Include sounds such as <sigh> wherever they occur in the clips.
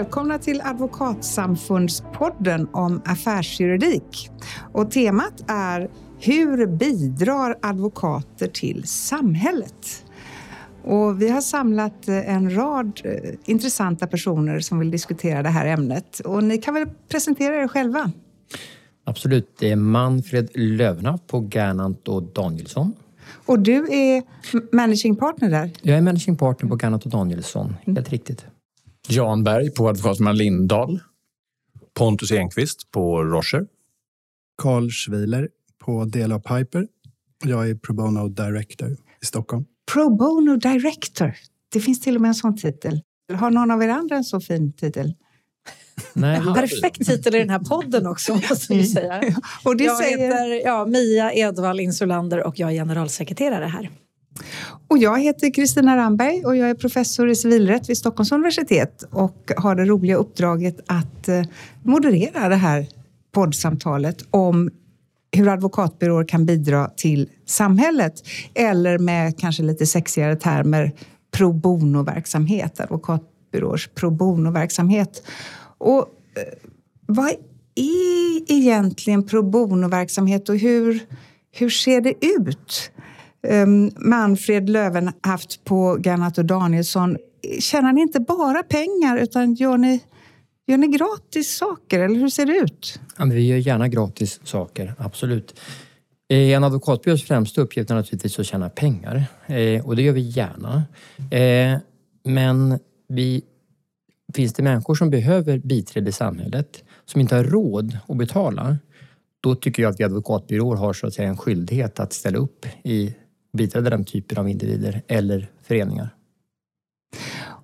Välkomna till Advokatsamfundspodden om affärsjuridik. Och temat är Hur bidrar advokater till samhället? Och vi har samlat en rad eh, intressanta personer som vill diskutera det här ämnet. Och ni kan väl presentera er själva? Absolut. Det är Manfred Lövenhaft på Gernandt och Danielsson. Och du är managing partner där? Jag är managing partner på Gernandt och Danielsson, helt mm. riktigt. Jan Berg på Advokatfirman Lindahl. Pontus Enqvist på Rocher. Carl Schwiler på Dela Piper. Jag är Pro Bono Director i Stockholm. Pro Bono Director. Det finns till och med en sån titel. Har någon av er andra en så fin titel? Nej, <laughs> perfekt titel i den här podden också, måste vi säga. och det jag säger... heter ja, Mia Edvall Insulander och jag är generalsekreterare här. Och jag heter Kristina Ramberg och jag är professor i civilrätt vid Stockholms universitet och har det roliga uppdraget att eh, moderera det här poddsamtalet om hur advokatbyråer kan bidra till samhället. Eller med kanske lite sexigare termer pro bono-verksamhet, advokatbyråers pro bono-verksamhet. Och eh, vad är egentligen pro bono-verksamhet och hur, hur ser det ut? Um, Manfred Lövenhaft på Gernat och Danielsson. Tjänar ni inte bara pengar utan gör ni, gör ni gratis saker eller hur ser det ut? Ja, vi gör gärna gratis saker, absolut. Eh, en advokatbyrås främsta uppgift är naturligtvis att tjäna pengar eh, och det gör vi gärna. Eh, men vi, finns det människor som behöver biträde i samhället som inte har råd att betala då tycker jag att vi advokatbyråer har så att säga en skyldighet att ställa upp i biträda den typen av individer eller föreningar.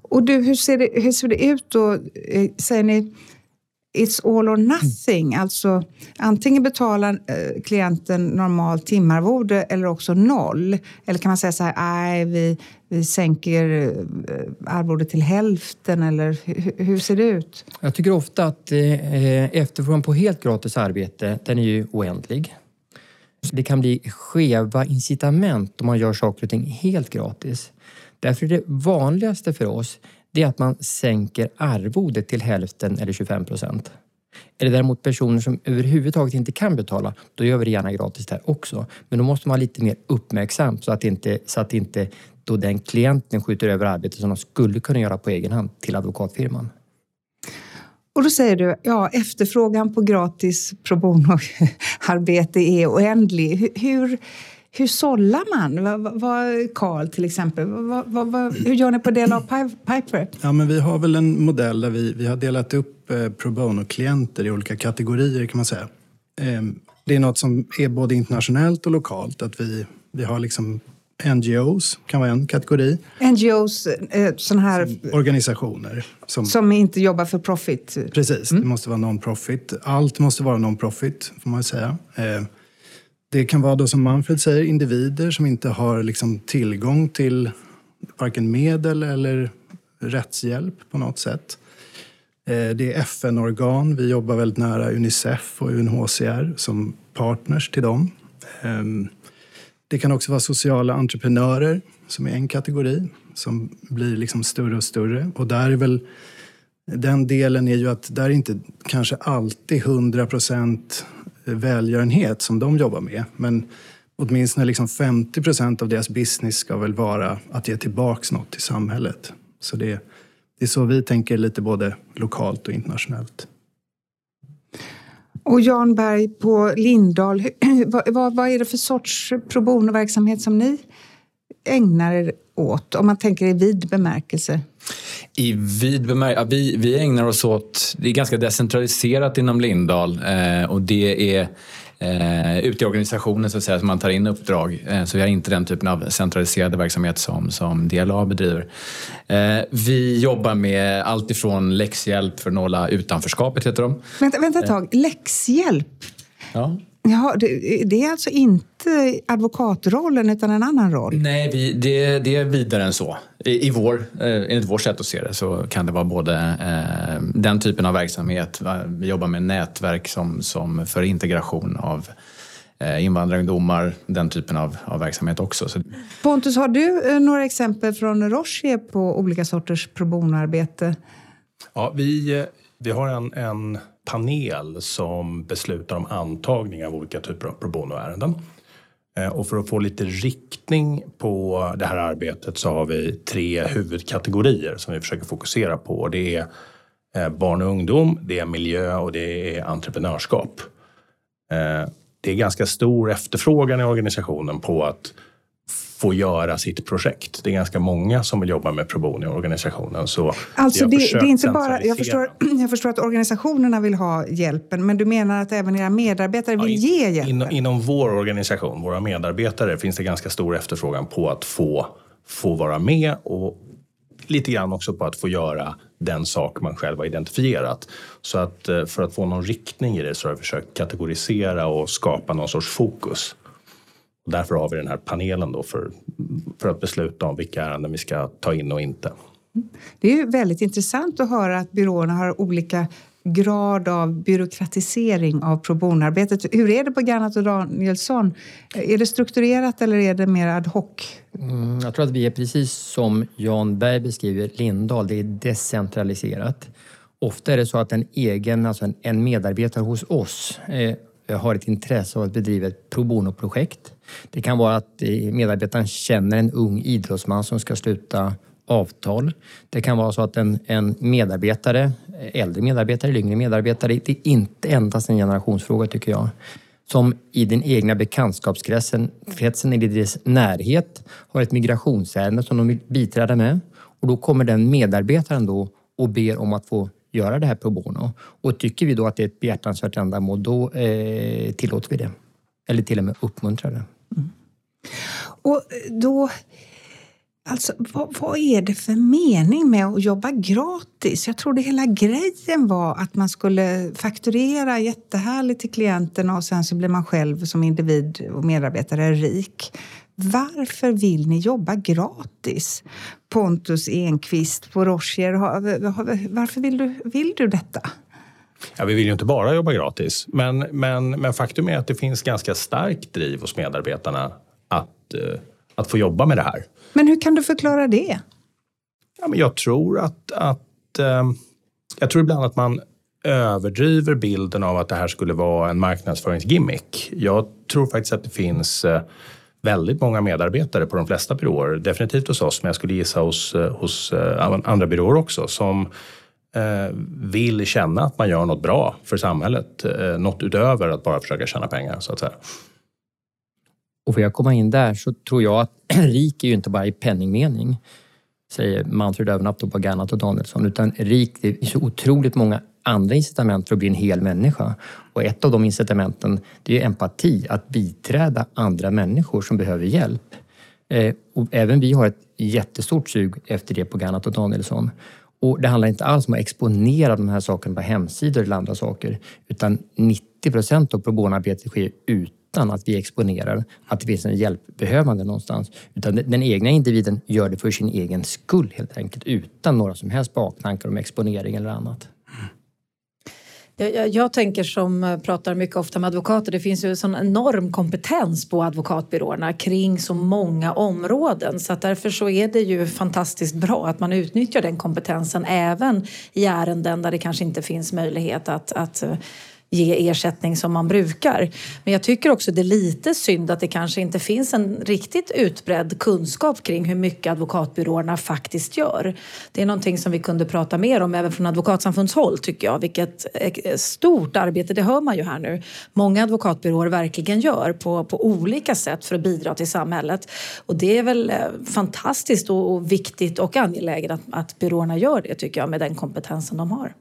Och du, hur ser det, hur ser det ut då? Eh, säger ni it's all or nothing? Mm. Alltså antingen betalar eh, klienten normalt timarvode eller också noll. Eller kan man säga så här, nej vi, vi sänker eh, arvodet till hälften eller hur, hur, ser det ut? Jag tycker ofta att eh, efterfrågan på helt gratis arbete, den är ju oändlig. Det kan bli skeva incitament om man gör saker och ting helt gratis. Därför är det vanligaste för oss det är att man sänker arvodet till hälften eller 25 procent. Är det däremot personer som överhuvudtaget inte kan betala, då gör vi det gärna gratis där också. Men då måste man vara lite mer uppmärksam så att inte, så att inte då den klienten skjuter över arbetet som de skulle kunna göra på egen hand till advokatfirman. Och då säger du, ja efterfrågan på gratis pro bono-arbete <laughs> är oändlig. Hur, hur sållar man? Vad, Carl till exempel, vad, vad, hur gör ni på del av Piper? Ja, men vi har väl en modell där vi, vi har delat upp eh, pro bono-klienter i olika kategorier kan man säga. Eh, det är något som är både internationellt och lokalt. Att vi, vi har liksom NGOs kan vara en kategori. NGOs, eh, sån här... Som organisationer. Som, som inte jobbar för profit? Precis, mm. det måste vara non-profit. Allt måste vara non-profit, får man säga. Eh, det kan vara då som Manfred säger, individer som inte har liksom tillgång till varken medel eller rättshjälp på något sätt. Eh, det är FN-organ. Vi jobbar väldigt nära Unicef och UNHCR som partners till dem. Det kan också vara sociala entreprenörer som är en kategori som blir liksom större och större. Och där är väl, den delen är ju att där är inte kanske alltid 100 procent välgörenhet som de jobbar med. Men åtminstone liksom 50 procent av deras business ska väl vara att ge tillbaks något till samhället. Så det, det är så vi tänker lite både lokalt och internationellt. Och Jan Berg på Lindahl, <clears throat> vad, vad, vad är det för sorts pro bono-verksamhet som ni ägnar er åt? Om man tänker i vid bemärkelse. I vid bemärkelse? Vi, vi ägnar oss åt, det är ganska decentraliserat inom Lindahl eh, och det är eh, ute i organisationen så att säga, som man tar in uppdrag. Eh, så vi har inte den typen av centraliserade verksamhet som, som DLA bedriver. Eh, vi jobbar med allt ifrån läxhjälp för att nåla utanförskapet, heter de. Vänta, vänta ett tag, läxhjälp? Ja. Jaha, det, det, är alltså inte advokatrollen utan en annan roll? Nej, vi, det, det är vidare än så. I, i vår, eh, enligt vårt sätt att se det så kan det vara både eh, den typen av verksamhet. Vi jobbar med nätverk som, som för integration av eh, invandrarungdomar, den typen av, av verksamhet också. Så. Pontus, har du eh, några exempel från Roche på olika sorters pro bono-arbete? Ja, vi, vi har en, en panel som beslutar om antagning av olika typer av pro bono-ärenden. Eh, och för att få lite riktning på det här arbetet så har vi tre huvudkategorier som vi försöker fokusera på. Det är eh, barn och ungdom, det är miljö och det är entreprenörskap. Eh, det är ganska stor efterfrågan i organisationen på att få göra sitt projekt. Det är ganska många som vill jobba med pro bono i organisationen. Så alltså det, det, är inte bara, jag förstår, <clears throat> jag förstår att organisationerna vill ha hjälpen, men du menar att även era medarbetare vill ja, ge hjälpen? Inom, inom vår organisation, våra medarbetare, finns det ganska stor efterfrågan på att få, få vara med och lite grann också på att få göra den sak man själv har identifierat. Så att eh, för att få någon riktning i det så har jag försökt kategorisera och skapa någon sorts fokus. Därför har vi den här panelen då för, för att besluta om vilka ärenden vi ska ta in och inte. Det är ju väldigt intressant att höra att byråerna har olika grad av byråkratisering av pro bono-arbetet. Hur är det på Gannat och Danielsson? Är det strukturerat eller är det mer ad hoc? Mm, jag tror att vi är precis som Jan Berg beskriver Lindahl, det är decentraliserat. Ofta är det så att en egen, alltså en, medarbetare hos oss eh, har ett intresse av att bedriva ett pro bono-projekt. Det kan vara att medarbetaren känner en ung idrottsman som ska sluta avtal. Det kan vara så att en, en medarbetare, äldre medarbetare eller yngre medarbetare, det är inte endast en generationsfråga tycker jag, som i den egna bekantskapskretsen kretsen i dess närhet har ett migrationsärende som de vill biträda med. Och då kommer den medarbetaren då och ber om att få göra det här pro bono. Och tycker vi då att det är ett behjärtansvärt ändamål, då eh, tillåter vi det. Eller till och med uppmuntrar det. Mm. Och eh, då Alltså, vad, vad, är det för mening med att jobba gratis? Jag trodde hela grejen var att man skulle fakturera jättehärligt till klienterna och sen så blir man själv som individ och medarbetare rik. Varför vill ni jobba gratis? Pontus Enqvist på Rocher, varför vill du, vill du detta? Ja, vi vill ju inte bara jobba gratis, men, men, men faktum är att det finns ganska starkt driv hos medarbetarna att, eh, att få jobba med det här. Men hur kan du förklara det? Ja, men jag tror att, att eh, jag tror ibland att man överdriver bilden av att det här skulle vara en marknadsföringsgimmick. Jag tror faktiskt att det finns eh, väldigt många medarbetare på de flesta byråer, definitivt hos oss, men jag skulle gissa hos, eh, hos andra byråer också, som Eh, vill känna att man gör något bra för samhället. Eh, något utöver att bara försöka tjäna pengar, så att säga. Och får jag komma in där så tror jag att <clears throat> rik är ju inte bara i penningmening, säger Manfred Övernapp på Gannat och Danielsson, utan rik, det är så otroligt många andra incitament för att bli en hel människa. Och ett av de incitamenten det är empati, att biträda andra människor som behöver hjälp. Eh, och även vi har ett jättestort sug efter det på Gannat och Danielsson. Och det handlar inte alls om att exponera de här sakerna på hemsidor eller andra saker, utan 90 procent av probonarbetet sker utan att vi exponerar att det finns en hjälpbehövande någonstans. Utan den egna individen gör det för sin egen skull helt enkelt utan några som helst baktankar om exponering eller annat. Jag, jag, jag, tänker som eh, pratar mycket ofta med advokater, det finns ju en sån enorm kompetens på advokatbyråerna kring så många områden. Så att därför så är det ju fantastiskt bra att man utnyttjar den kompetensen även i ärenden där det kanske inte finns möjlighet att, att eh, ge ersättning som man brukar. Men jag tycker också det är lite synd att det kanske inte finns en riktigt utbredd kunskap kring hur mycket advokatbyråerna faktiskt gör. Det är någonting som vi kunde prata mer om även från advokatsamfundshåll tycker jag. Vilket stort arbete, det hör man ju här nu, många advokatbyråer verkligen gör på, på olika sätt för att bidra till samhället. Och det är väl eh, fantastiskt och, och viktigt och angeläget att, att byråerna gör det tycker jag med den kompetensen de har.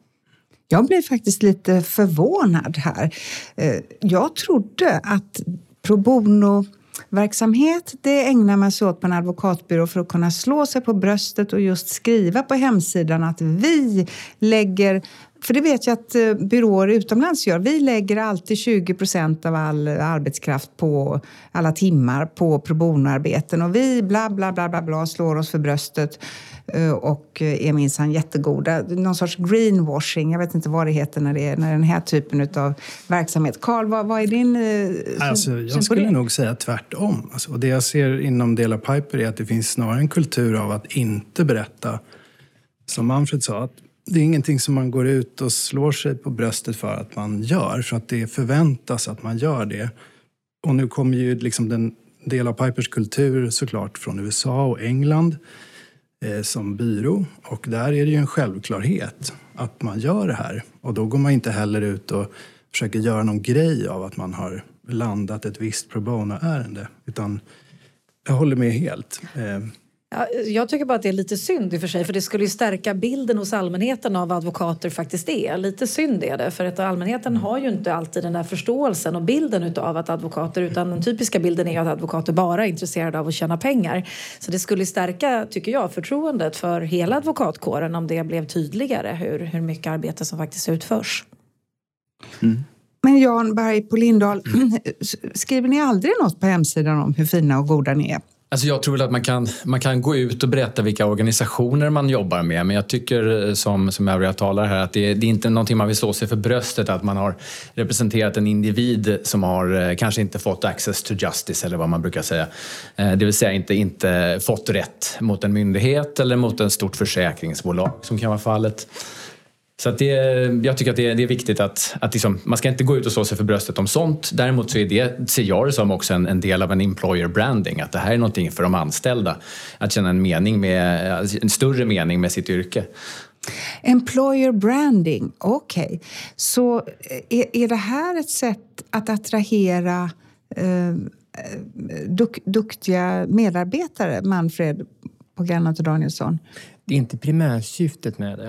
Jag blev faktiskt lite förvånad här. Eh, jag trodde att pro bono verksamhet, det ägnar man sig åt på en advokatbyrå för att kunna slå sig på bröstet och just skriva på hemsidan att vi lägger för det vet jag att eh, byråer utomlands gör. Vi lägger alltid 20 procent av all arbetskraft på alla timmar på pro bono-arbeten och vi bla, bla, bla, bla, bla slår oss för bröstet eh, och är minsann jättegoda. Någon sorts greenwashing, jag vet inte vad det heter när det är när den här typen av verksamhet. Karl, vad, vad är din eh, alltså, Jag skulle nog säga tvärtom. Alltså, och det jag ser inom Dela Piper är att det finns snarare en kultur av att inte berätta som Manfred sa, att det är ingenting som man går ut och slår sig på bröstet för att man gör, för att det förväntas att man gör det. Och nu kommer ju liksom den del av Pipers kultur såklart från USA och England eh, som byrå. Och där är det ju en självklarhet att man gör det här. Och då går man inte heller ut och försöker göra någon grej av att man har landat ett visst pro bono-ärende. Utan jag håller med helt. Eh, Ja, jag tycker bara att det är lite synd i och för sig för det skulle ju stärka bilden hos allmänheten av vad advokater faktiskt är. Lite synd är det för att allmänheten har ju inte alltid den där förståelsen och bilden utav att advokater utan den typiska bilden är att advokater bara är intresserade av att tjäna pengar. Så det skulle stärka, tycker jag, förtroendet för hela advokatkåren om det blev tydligare hur, hur mycket arbete som faktiskt utförs. Mm. Men Jan Berg på Lindahl, <clears throat> skriver ni aldrig något på hemsidan om hur fina och goda ni är? Alltså jag tror väl att man kan, man kan gå ut och berätta vilka organisationer man jobbar med men jag tycker eh, som, som övriga talare här att det, det är inte någonting man vill slå sig för bröstet att man har representerat en individ som har eh, kanske inte fått access to justice eller vad man brukar säga. Eh, det vill säga inte, inte fått rätt mot en myndighet eller mot ett stort försäkringsbolag som kan vara fallet. Så att det, jag tycker att det, det är viktigt att, att liksom, man ska inte gå ut och slå sig för bröstet om sånt. Däremot så är det, ser jag det som också en, en, del av en employer branding. Att det här är någonting för de anställda. Att känna en, mening med, en större mening med sitt yrke. Employer branding, okej. Okay. Så eh, är, är det här ett sätt att attrahera eh, eh duk, duktiga medarbetare, Manfred på Granat och Danielsson? Det är inte primärsyftet med det.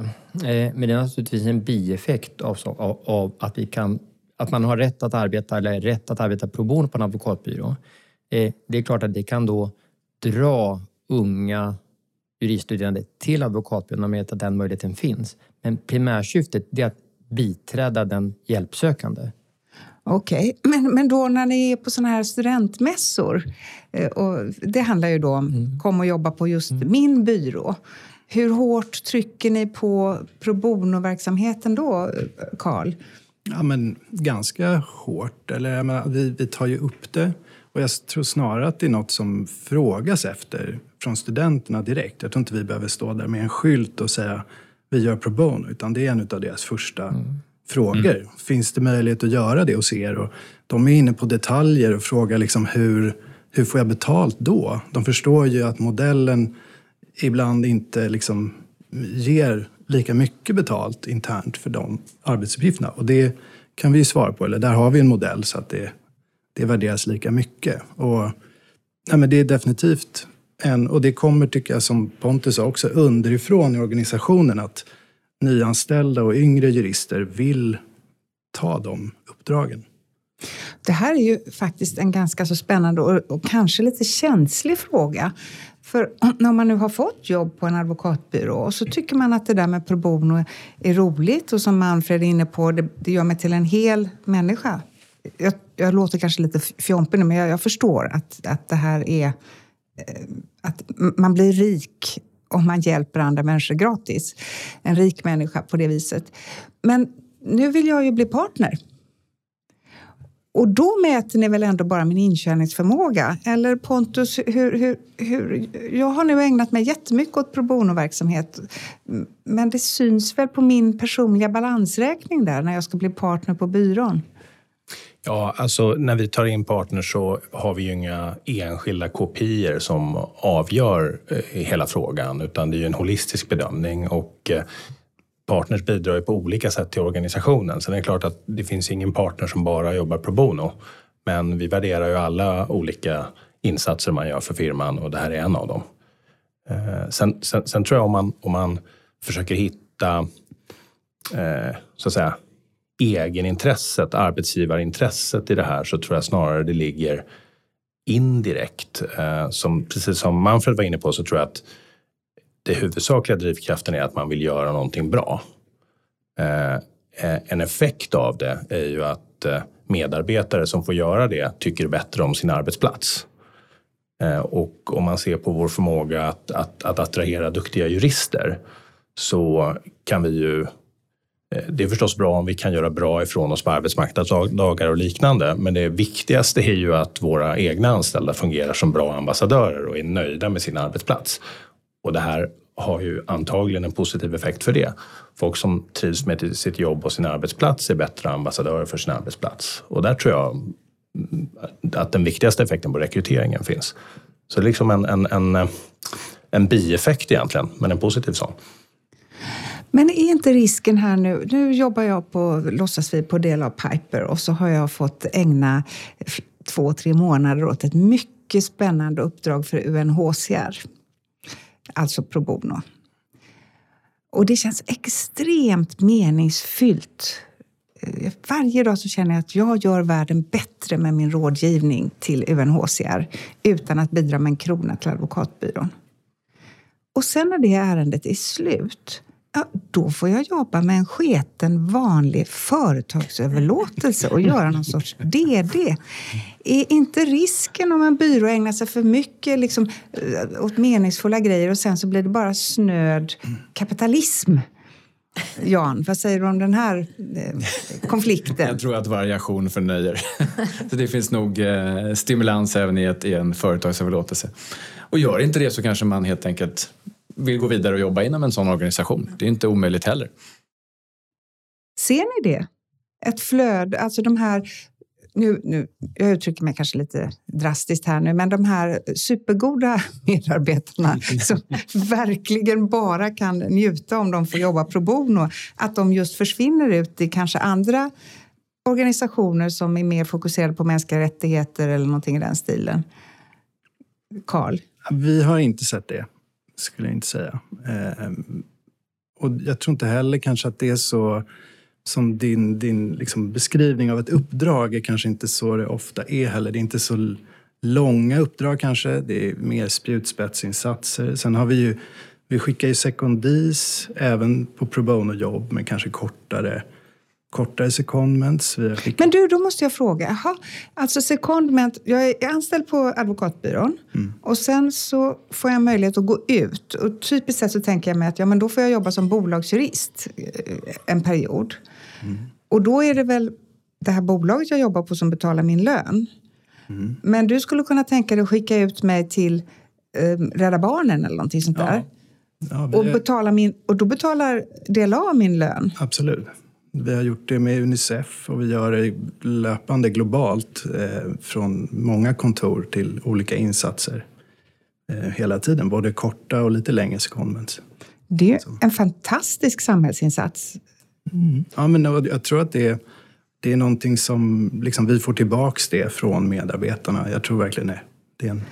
Eh, men det är naturligtvis en bieffekt av, av, av, att, vi kan, att man har rätt att arbeta eller rätt att arbeta pro bono på en advokatbyrå. Eh, det är klart att det kan då dra unga juriststuderande till advokatbyrån med att den möjligheten finns. Men primärsyftet är att biträda den hjälpsökande. Okej, okay. men, men då när ni är på sådana här studentmässor, eh, och det handlar ju då om mm. kom och jobba på just mm. min byrå. Hur hårt trycker ni på pro bono-verksamheten då, Karl? Ja, men ganska hårt. Eller, menar, vi, vi tar ju upp det. Och jag tror snarare att det är något som frågas efter från studenterna direkt. Jag tror inte vi behöver stå där med en skylt och säga vi gör pro bono, utan det är en av deras första mm. frågor. Mm. Finns det möjlighet att göra det hos er? Och de är inne på detaljer och frågar liksom hur, hur får jag betalt då? De förstår ju att modellen ibland inte liksom ger lika mycket betalt internt för de arbetsuppgifterna. Och det kan vi ju svara på, eller där har vi en modell så att det, det värderas lika mycket. Och, nej men det är definitivt en, och det kommer, tycker jag, som Pontus sa, också underifrån i organisationen att nyanställda och yngre jurister vill ta de uppdragen. Det här är ju faktiskt en ganska så spännande och, och kanske lite känslig fråga. För <clears throat> när man nu har fått jobb på en advokatbyrå och så tycker man att det där med pro bono är roligt och som Manfred är inne på, det, det gör mig till en hel människa. Jag, jag låter kanske lite fjompig nu, men jag, jag, förstår att, att det här är... Eh, att man blir rik om man hjälper andra människor gratis. En rik människa på det viset. Men nu vill jag ju bli partner. Och då mäter ni väl ändå bara min inkörningsförmåga? Eller Pontus, hur, hur, hur, jag har nu ägnat mig jättemycket åt pro bono-verksamhet. Men det syns väl på min personliga balansräkning där när jag ska bli partner på byrån? Ja, alltså när vi tar in partners så har vi ju inga enskilda kopior som avgör eh, hela frågan utan det är ju en holistisk bedömning och eh, partners bidrar ju på olika sätt till organisationen. Sen är det klart att det finns ingen partner som bara jobbar pro bono. Men vi värderar ju alla olika insatser man gör för firman och det här är en av dem. Eh, sen, sen, sen tror jag om man, om man försöker hitta eh, så att säga, egenintresset, arbetsgivarintresset i det här så tror jag snarare det ligger indirekt. Eh, som, precis som Manfred var inne på så tror jag att det huvudsakliga drivkraften är att man vill göra någonting bra. Eh, eh en effekt av det är ju att eh, medarbetare som får göra det tycker bättre om sin arbetsplats. Eh, och om man ser på vår förmåga att, att, att attrahera duktiga jurister så kan vi ju det är förstås bra om vi kan göra bra ifrån oss på arbetsmarknadsdagar och liknande. Men det viktigaste är ju att våra egna anställda fungerar som bra ambassadörer och är nöjda med sin arbetsplats. Och det här har ju antagligen en positiv effekt för det. Folk som trivs med sitt jobb och sin arbetsplats är bättre ambassadörer för sin arbetsplats. Och där tror jag att den viktigaste effekten på rekryteringen finns. Så det är liksom en, en, en, en bieffekt egentligen, men en positiv sån. Men är inte risken här nu... Nu jobbar jag på låtsas vi på del av Piper och så har jag fått ägna två, tre månader åt ett mycket spännande uppdrag för UNHCR. Alltså pro bono. Och det känns extremt meningsfyllt. Eh, varje dag så känner jag att jag gör världen bättre med min rådgivning till UNHCR utan att bidra med en krona till advokatbyrån. Och sen när det ärendet är slut ja, då får jag jobba med en sketen vanlig företagsöverlåtelse och göra någon sorts DD. Är inte risken om en byrå ägnar sig för mycket liksom, eh, åt meningsfulla grejer och sen så blir det bara snöd kapitalism? Jan, vad säger du om den här eh, konflikten? Jag tror att variation förnöjer. så det finns nog eh, stimulans även i, ett, i en företagsöverlåtelse. Och gör inte det så kanske man helt enkelt vill gå vidare och jobba inom en sån organisation. Det är inte omöjligt heller. Ser ni det? Ett flöde, alltså de här nu, nu, jag uttrycker mig kanske lite drastiskt här nu, men de här supergoda <laughs> medarbetarna som <laughs> verkligen bara kan njuta om de får jobba pro bono, att de just försvinner ut i kanske andra organisationer som är mer fokuserade på mänskliga rättigheter eller någonting i den stilen. Karl? Vi har inte sett det skulle jag inte säga. Eh, och jag tror inte heller kanske att det är så som din, din liksom beskrivning av ett uppdrag är kanske inte så det ofta är heller. Det är inte så långa uppdrag kanske. Det är mer spjutspetsinsatser. Sen har vi ju, vi skickar ju sekundis även på pro bono-jobb men kanske kortare kortare secondments. Men du, då måste jag fråga. Aha, alltså secondment, jag är anställd på advokatbyrån mm. och sen så får jag möjlighet att gå ut. Och typiskt sett så tänker jag mig att ja, men då får jag jobba som bolagsjurist eh, en period. Mm. Och då är det väl det här bolaget jag jobbar på som betalar min lön. Mm. Men du skulle kunna tänka dig att skicka ut mig till eh, Rädda Barnen eller någonting sånt där? Ja, och, betala min, och då betalar DLA min lön? Absolut. Vi har gjort det med Unicef och vi gör det löpande globalt eh, från många kontor till olika insatser eh, hela tiden, både korta och lite längre secondments. Det är en fantastisk samhällsinsats. Mm. Ja, men jag tror att det är, det är någonting som liksom, vi får tillbaks det från medarbetarna. Jag tror verkligen det. det är en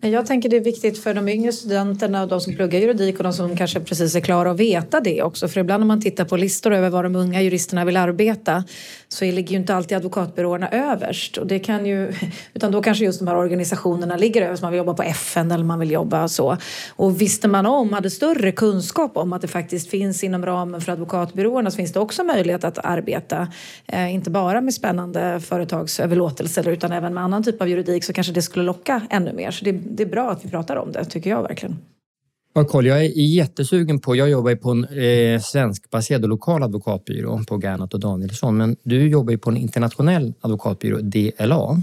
jag tänker det är viktigt för de yngre studenterna och de som pluggar juridik och de som kanske precis är klara att veta det också. För ibland om man tittar på listor över var de unga juristerna vill arbeta så ligger ju inte alltid advokatbyråerna överst. Och det kan ju, <laughs> utan då kanske just de här organisationerna ligger överst. Man vill jobba på FN eller man vill jobba så. Och visste man om, hade större kunskap om att det faktiskt finns inom ramen för advokatbyråerna så finns det också möjlighet att arbeta. Eh, inte bara med spännande företagsöverlåtelser utan även med annan typ av juridik så kanske det skulle locka ännu mer. Så det, det är bra att vi pratar om det, tycker jag verkligen. Ja, Carl, jag är jättesugen på... Jag jobbar ju på en eh, svenskbaserad och lokal advokatbyrå på Gernat och Danielsson. Men du jobbar ju på en internationell advokatbyrå, DLA.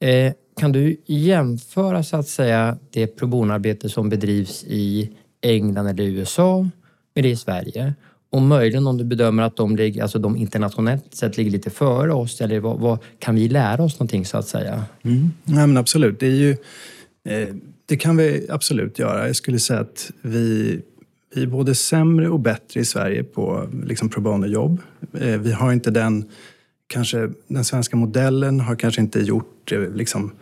Mm. Eh, kan du jämföra så att säga det pro bono-arbete som bedrivs i England eller USA med det i Sverige? Och möjligen om du bedömer att de, ligger, alltså de internationellt sett ligger lite före oss eller vad, vad kan vi lära oss någonting så att säga? Mm. Ja, men absolut. Det är ju Eh, det kan vi absolut göra. Jag skulle säga att vi, vi är både sämre och bättre i Sverige på liksom pro bono-jobb. Eh, vi har inte den, kanske den svenska modellen har kanske inte gjort det liksom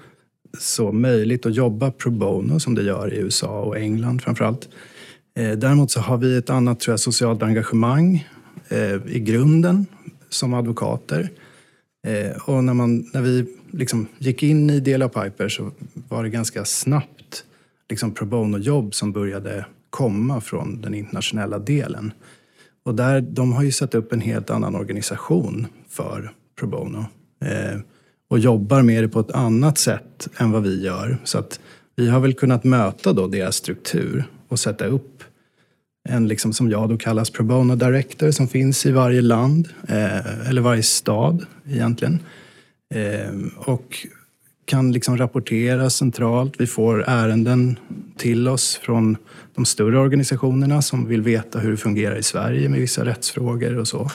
så möjligt att jobba pro bono som det gör i USA och England framförallt. allt. däremot så har vi ett annat tror jag, socialt engagemang i grunden som advokater. Och när, man, när vi liksom gick in i Dela Piper så var det ganska snabbt liksom pro bono-jobb som började komma från den internationella delen. Och där, de har ju satt upp en helt annan organisation för pro bono eh, och jobbar med det på ett annat sätt än vad vi gör. Så att vi har väl kunnat möta då deras struktur och sätta upp en, liksom, som jag då kallas pro bono director som finns i varje land, eh, eller varje stad egentligen. Eh, och kan liksom rapportera centralt. Vi får ärenden till oss från de större organisationerna som vill veta hur det fungerar i Sverige med vissa rättsfrågor och så.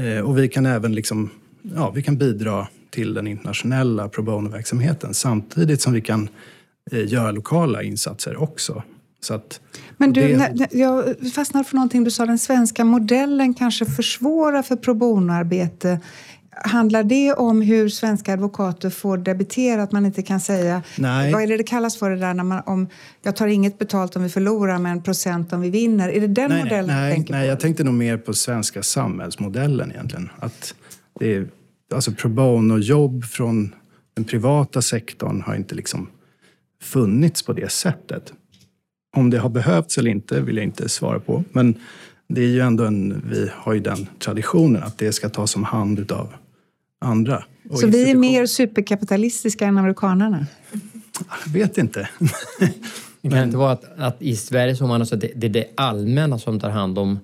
Eh, och vi kan även liksom, ja, vi kan bidra till den internationella pro bono-verksamheten samtidigt som vi kan eh, göra lokala insatser också. Så att Men du, det- när, jag fastnade för någonting du sa, den svenska modellen kanske försvårar för pro bono-arbete. Handlar det om hur svenska advokater får debitera, att man inte kan säga... Nej. Vad är det det kallas för det där när man, om jag tar inget betalt om vi förlorar men procent om vi vinner? Är det den nej, modellen nej, du tänker nej, på? jag tänkte nog mer på svenska samhällsmodellen egentligen. Att det är, alltså pro bono-jobb från den privata sektorn har inte liksom funnits på det sättet. Om det har behövts eller inte vill jag inte svara på. Men det är ju ändå en, vi har ju den traditionen att det ska tas om hand av andra. Så vi är mer superkapitalistiska än amerikanerna? Jag vet inte. <laughs> Det kan inte vara att, att i Sverige så man alltså det, det är det allmänna som tar hand om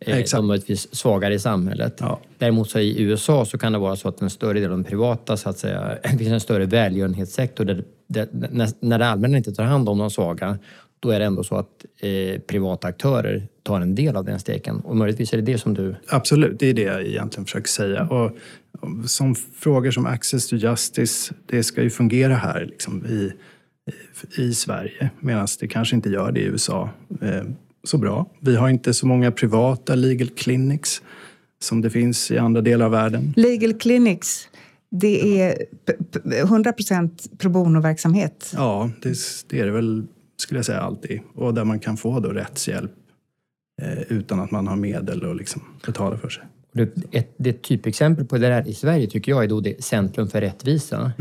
eh, de möjligtvis svagare i samhället. Ja. Däremot så i USA så kan det vara så att en större del av den privata, så att säga, <laughs> det finns en större välgörenhetssektor där, där när, när det allmänna inte tar hand om de svaga, då är det ändå så att eh, privata aktörer tar en del av den steken. Och möjligtvis är det det som du... Absolut, det är det jag egentligen försöker säga. Och som frågor som access to justice, det ska ju fungera här liksom, i, i, i Sverige medan det kanske inte gör det i USA eh, så bra. Vi har inte så många privata legal clinics som det finns i andra delar av världen. Legal clinics, det är p- p- 100 pro bono-verksamhet. Ja, det, det är det väl, skulle jag säga, alltid. Och där man kan få då rättshjälp eh, utan att man har medel att liksom betala för sig. Det, ett, det ett typexempel på det där i Sverige tycker jag är då det Centrum för rättvisa.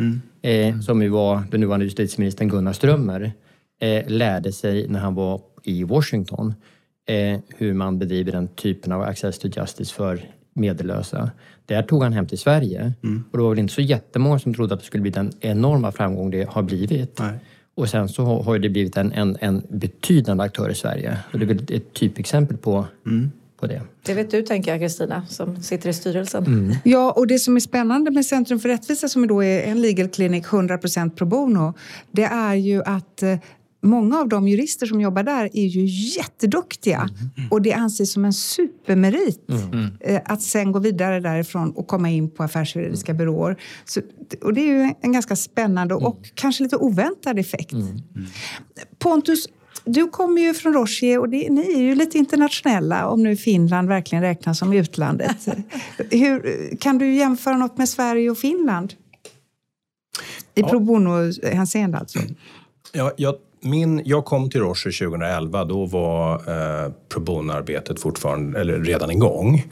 Eh, som ju var den nuvarande justitieministern Gunnar Strömmer eh, lärde sig när han var i Washington eh, hur man bedriver den typen av access to justice för medellösa. Där tog han hem till Sverige och det var väl inte så jättemånga som trodde att det skulle bli den enorma framgång det har blivit. Nej. Och sen så har det blivit en, en, en betydande aktör i Sverige. Och det är väl ett typexempel på, på det. Det vet du, tänker jag, Kristina, som sitter i styrelsen. Ja, och det som är spännande med Centrum för rättvisa som då är en legal clinic 100% pro bono, det är ju att eh, många av de jurister som jobbar där är ju jätteduktiga och det anses som en supermerit eh, att sen gå vidare därifrån och komma in på affärsjuridiska byråer. Så, och det är ju en ganska spännande och kanske lite oväntad effekt. Pontus, du kommer ju från Roche och det, ni är ju lite internationella om nu Finland verkligen räknas som utlandet. <laughs> Hur, kan du jämföra något med Sverige och Finland? I pro bono-hänseende alltså. Ja, jag, min, jag kom till Roche 2011. Då var eh, pro bono-arbetet fortfarande, eller redan igång.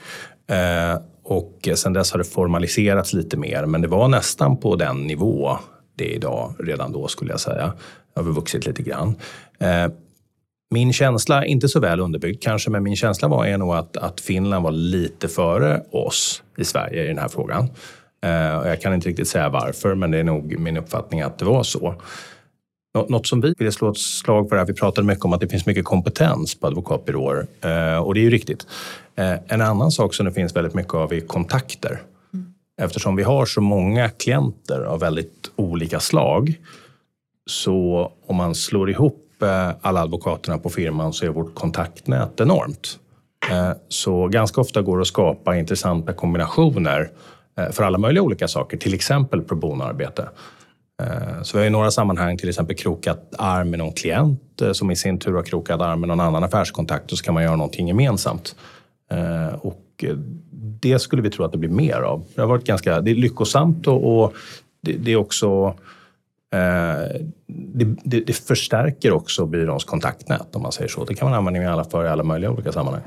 Eh, och sen dess har det formaliserats lite mer, men det var nästan på den nivå det är idag, redan då skulle jag säga. Det har väl vuxit lite grann. Eh, min känsla, inte så väl underbyggd kanske, men min känsla var är nog att, att Finland var lite före oss i Sverige i den här frågan. Eh, och jag kan inte riktigt säga varför, men det är nog min uppfattning att det var så. Nå- Något som vi vill slå ett slag för är att vi pratade mycket om att det finns mycket kompetens på advokatbyråer eh, och det är ju riktigt. Eh, En annan sak som det finns väldigt mycket av är kontakter. Eftersom vi har så många klienter av väldigt olika slag så om man slår ihop eh, alla advokaterna på firman så är vårt kontaktnät enormt. Så ganska ofta går det att skapa intressanta kombinationer för alla möjliga olika saker, till exempel pro bono-arbete. Eh, så vi har i några sammanhang till exempel krokat arm med någon klient eh, som i sin tur har krokat arm med någon annan affärskontakt och så kan man göra någonting gemensamt. Eh, och det skulle vi tro att det blir mer av. Det har varit ganska det är lyckosamt och, och det, det är också det, det, det förstärker också byråns kontaktnät om man säger så. Det kan man använda i alla, för i alla möjliga olika sammanhang.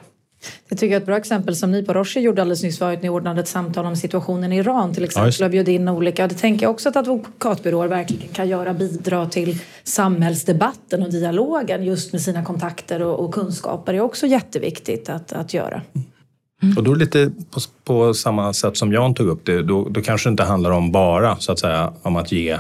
Jag tycker ett bra exempel som ni på Roche gjorde alldeles nyss var att ni ordnade ett samtal om situationen i Iran till exempel och bjöd in olika. Det tänker jag också att advokatbyråer verkligen kan göra, bidra till samhällsdebatten och dialogen just med sina kontakter och, och kunskaper. Det är också jätteviktigt att, att göra. Och då lite på, på samma sätt som Jan tog upp det, då, då kanske det inte handlar om bara så att säga om att ge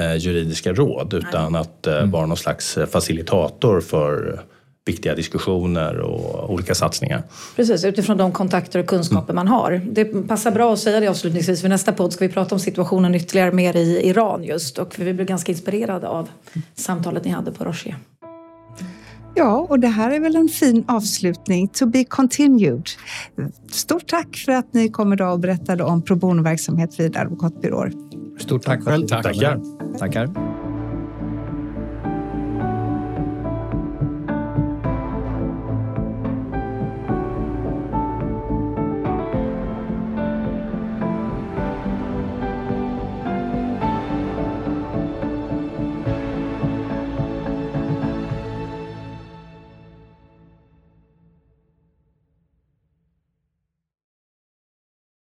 eh, juridiska råd utan att eh, vara någon slags facilitator för viktiga diskussioner och olika satsningar. Precis, utifrån de kontakter och kunskaper man har. Det passar bra att säga det avslutningsvis. För nästa podd ska vi prata om situationen ytterligare mer i Iran just. Och vi blev ganska inspirerade av samtalet ni hade på Rocher. Ja, och det här är väl en fin avslutning. To be continued. Stort tack för att ni kom idag och berättade om pro bono-verksamhet vid advokatbyråer. Stort tack själv. Tackar. Tackar.